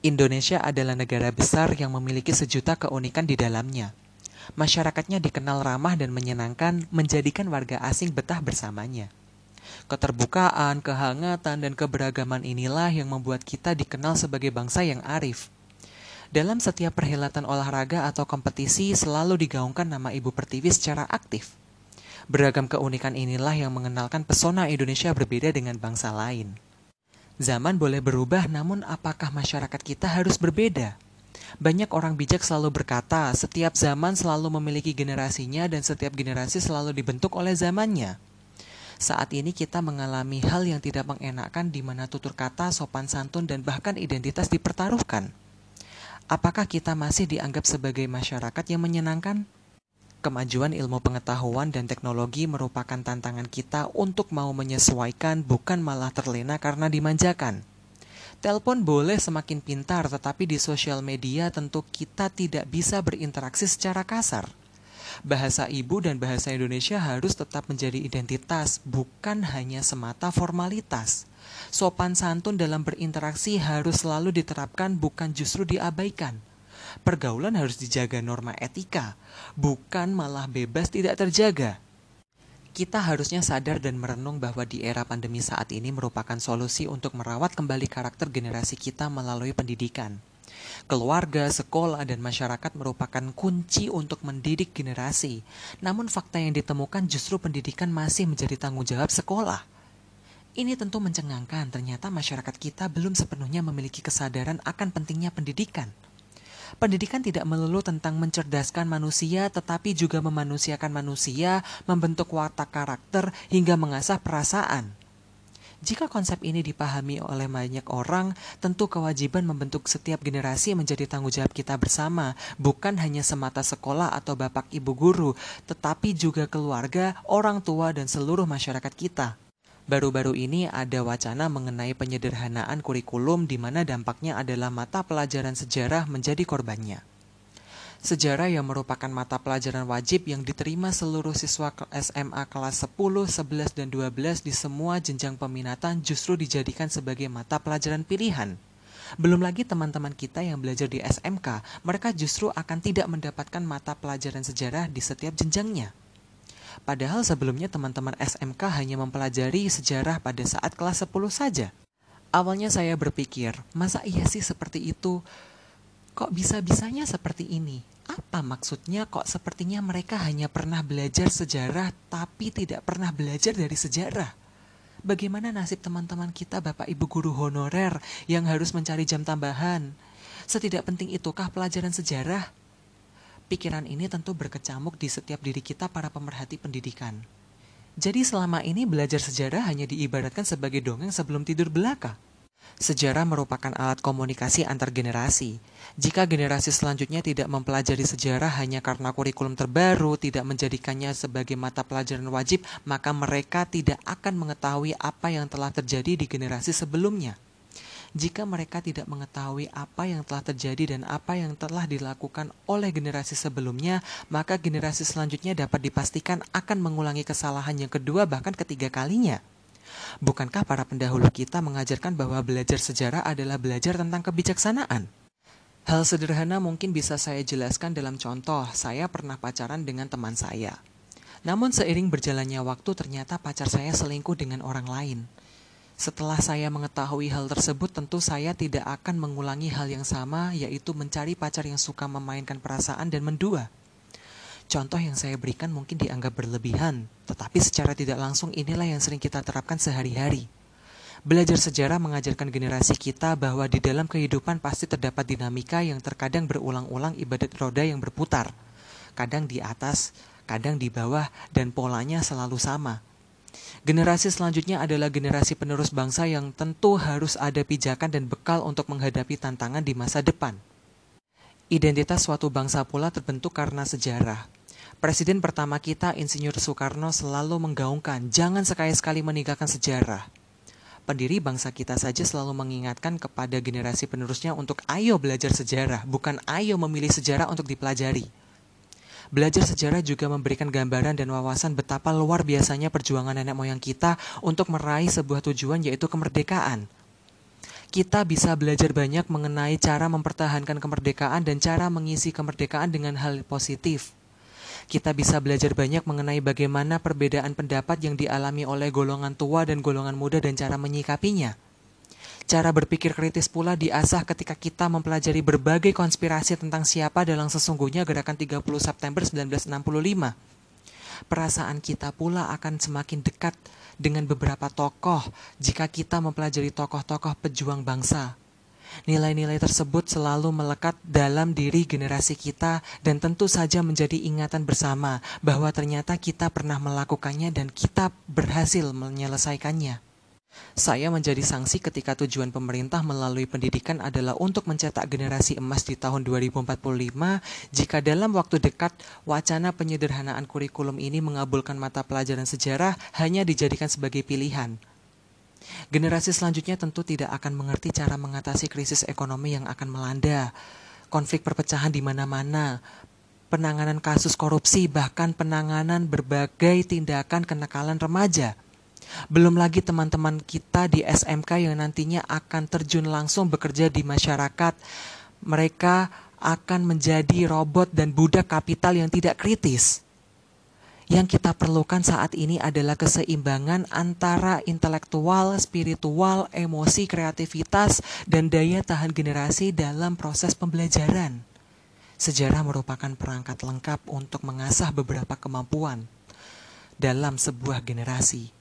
Indonesia adalah negara besar yang memiliki sejuta keunikan di dalamnya. Masyarakatnya dikenal ramah dan menyenangkan, menjadikan warga asing betah bersamanya. Keterbukaan, kehangatan, dan keberagaman inilah yang membuat kita dikenal sebagai bangsa yang arif. Dalam setiap perhelatan olahraga atau kompetisi selalu digaungkan nama Ibu Pertiwi secara aktif. Beragam keunikan inilah yang mengenalkan pesona Indonesia berbeda dengan bangsa lain. Zaman boleh berubah, namun apakah masyarakat kita harus berbeda? Banyak orang bijak selalu berkata, setiap zaman selalu memiliki generasinya dan setiap generasi selalu dibentuk oleh zamannya. Saat ini kita mengalami hal yang tidak mengenakan di mana tutur kata, sopan santun, dan bahkan identitas dipertaruhkan. Apakah kita masih dianggap sebagai masyarakat yang menyenangkan? Kemajuan ilmu pengetahuan dan teknologi merupakan tantangan kita untuk mau menyesuaikan, bukan malah terlena karena dimanjakan. Telepon boleh semakin pintar, tetapi di sosial media tentu kita tidak bisa berinteraksi secara kasar. Bahasa ibu dan bahasa Indonesia harus tetap menjadi identitas, bukan hanya semata formalitas. Sopan santun dalam berinteraksi harus selalu diterapkan, bukan justru diabaikan pergaulan harus dijaga norma etika, bukan malah bebas tidak terjaga. Kita harusnya sadar dan merenung bahwa di era pandemi saat ini merupakan solusi untuk merawat kembali karakter generasi kita melalui pendidikan. Keluarga, sekolah, dan masyarakat merupakan kunci untuk mendidik generasi. Namun fakta yang ditemukan justru pendidikan masih menjadi tanggung jawab sekolah. Ini tentu mencengangkan, ternyata masyarakat kita belum sepenuhnya memiliki kesadaran akan pentingnya pendidikan. Pendidikan tidak melulu tentang mencerdaskan manusia, tetapi juga memanusiakan manusia, membentuk watak karakter, hingga mengasah perasaan. Jika konsep ini dipahami oleh banyak orang, tentu kewajiban membentuk setiap generasi menjadi tanggung jawab kita bersama, bukan hanya semata sekolah atau bapak ibu guru, tetapi juga keluarga, orang tua, dan seluruh masyarakat kita. Baru-baru ini ada wacana mengenai penyederhanaan kurikulum di mana dampaknya adalah mata pelajaran sejarah menjadi korbannya. Sejarah yang merupakan mata pelajaran wajib yang diterima seluruh siswa SMA kelas 10, 11, dan 12 di semua jenjang peminatan justru dijadikan sebagai mata pelajaran pilihan. Belum lagi teman-teman kita yang belajar di SMK, mereka justru akan tidak mendapatkan mata pelajaran sejarah di setiap jenjangnya. Padahal sebelumnya teman-teman SMK hanya mempelajari sejarah pada saat kelas 10 saja. Awalnya saya berpikir, masa iya sih seperti itu? Kok bisa-bisanya seperti ini? Apa maksudnya kok sepertinya mereka hanya pernah belajar sejarah tapi tidak pernah belajar dari sejarah? Bagaimana nasib teman-teman kita Bapak Ibu guru honorer yang harus mencari jam tambahan? Setidak penting itukah pelajaran sejarah? Pikiran ini tentu berkecamuk di setiap diri kita para pemerhati pendidikan. Jadi selama ini belajar sejarah hanya diibaratkan sebagai dongeng sebelum tidur belaka. Sejarah merupakan alat komunikasi antar generasi. Jika generasi selanjutnya tidak mempelajari sejarah hanya karena kurikulum terbaru tidak menjadikannya sebagai mata pelajaran wajib, maka mereka tidak akan mengetahui apa yang telah terjadi di generasi sebelumnya jika mereka tidak mengetahui apa yang telah terjadi dan apa yang telah dilakukan oleh generasi sebelumnya, maka generasi selanjutnya dapat dipastikan akan mengulangi kesalahan yang kedua bahkan ketiga kalinya. Bukankah para pendahulu kita mengajarkan bahwa belajar sejarah adalah belajar tentang kebijaksanaan? Hal sederhana mungkin bisa saya jelaskan dalam contoh, saya pernah pacaran dengan teman saya. Namun seiring berjalannya waktu ternyata pacar saya selingkuh dengan orang lain. Setelah saya mengetahui hal tersebut, tentu saya tidak akan mengulangi hal yang sama, yaitu mencari pacar yang suka memainkan perasaan dan mendua. Contoh yang saya berikan mungkin dianggap berlebihan, tetapi secara tidak langsung inilah yang sering kita terapkan sehari-hari. Belajar sejarah mengajarkan generasi kita bahwa di dalam kehidupan pasti terdapat dinamika yang terkadang berulang-ulang ibadat roda yang berputar. Kadang di atas, kadang di bawah, dan polanya selalu sama Generasi selanjutnya adalah generasi penerus bangsa yang tentu harus ada pijakan dan bekal untuk menghadapi tantangan di masa depan. Identitas suatu bangsa pula terbentuk karena sejarah. Presiden pertama kita, Insinyur Soekarno, selalu menggaungkan jangan sekali-sekali meninggalkan sejarah. Pendiri bangsa kita saja selalu mengingatkan kepada generasi penerusnya untuk ayo belajar sejarah, bukan ayo memilih sejarah untuk dipelajari. Belajar sejarah juga memberikan gambaran dan wawasan betapa luar biasanya perjuangan nenek moyang kita untuk meraih sebuah tujuan yaitu kemerdekaan. kita bisa belajar banyak mengenai cara mempertahankan kemerdekaan dan cara mengisi kemerdekaan dengan hal positif. Kita bisa belajar banyak mengenai bagaimana perbedaan pendapat yang dialami oleh golongan tua dan golongan muda dan cara menyikapinya. Cara berpikir kritis pula diasah ketika kita mempelajari berbagai konspirasi tentang siapa dalam sesungguhnya gerakan 30 September 1965. Perasaan kita pula akan semakin dekat dengan beberapa tokoh jika kita mempelajari tokoh-tokoh pejuang bangsa. Nilai-nilai tersebut selalu melekat dalam diri generasi kita dan tentu saja menjadi ingatan bersama bahwa ternyata kita pernah melakukannya dan kita berhasil menyelesaikannya. Saya menjadi sanksi ketika tujuan pemerintah melalui pendidikan adalah untuk mencetak generasi emas di tahun 2045 jika dalam waktu dekat wacana penyederhanaan kurikulum ini mengabulkan mata pelajaran sejarah hanya dijadikan sebagai pilihan. Generasi selanjutnya tentu tidak akan mengerti cara mengatasi krisis ekonomi yang akan melanda, konflik perpecahan di mana-mana, penanganan kasus korupsi, bahkan penanganan berbagai tindakan kenakalan remaja. Belum lagi teman-teman kita di SMK yang nantinya akan terjun langsung bekerja di masyarakat. Mereka akan menjadi robot dan budak kapital yang tidak kritis. Yang kita perlukan saat ini adalah keseimbangan antara intelektual, spiritual, emosi, kreativitas, dan daya tahan generasi dalam proses pembelajaran. Sejarah merupakan perangkat lengkap untuk mengasah beberapa kemampuan dalam sebuah generasi.